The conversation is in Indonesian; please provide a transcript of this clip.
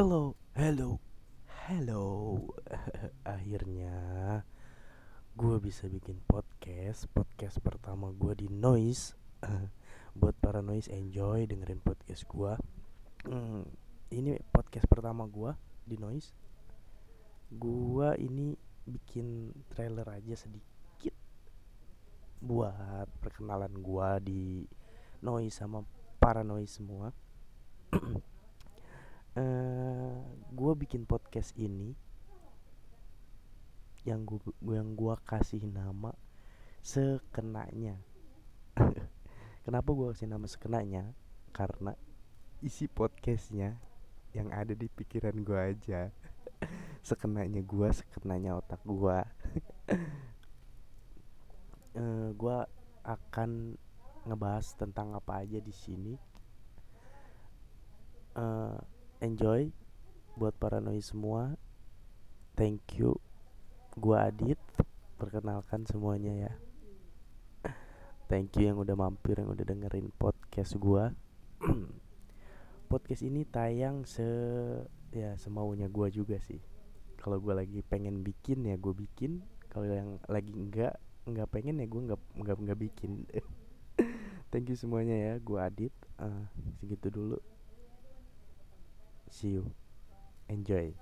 Hello, hello, hello. Akhirnya gue bisa bikin podcast. Podcast pertama gue di Noise. Buat para Noise enjoy dengerin podcast gue. Hmm, ini podcast pertama gue di Noise. Gue ini bikin trailer aja sedikit buat perkenalan gue di Noise sama para Noise semua. Uh, gue bikin podcast ini yang gue yang gua kasih nama sekenanya. Kenapa gue kasih nama sekenanya? Karena isi podcastnya yang ada di pikiran gue aja. Sekenanya gue sekenanya otak gue uh, gue akan ngebahas tentang apa aja di sini. Uh, enjoy buat para noise semua. Thank you. Gua Adit perkenalkan semuanya ya. Thank you yang udah mampir yang udah dengerin podcast gua. Podcast ini tayang se ya semaunya gua juga sih. Kalau gua lagi pengen bikin ya gue bikin. Kalau yang lagi enggak enggak pengen ya gue enggak enggak enggak bikin. Thank you semuanya ya gua Adit. Uh, segitu dulu you. Enjoy.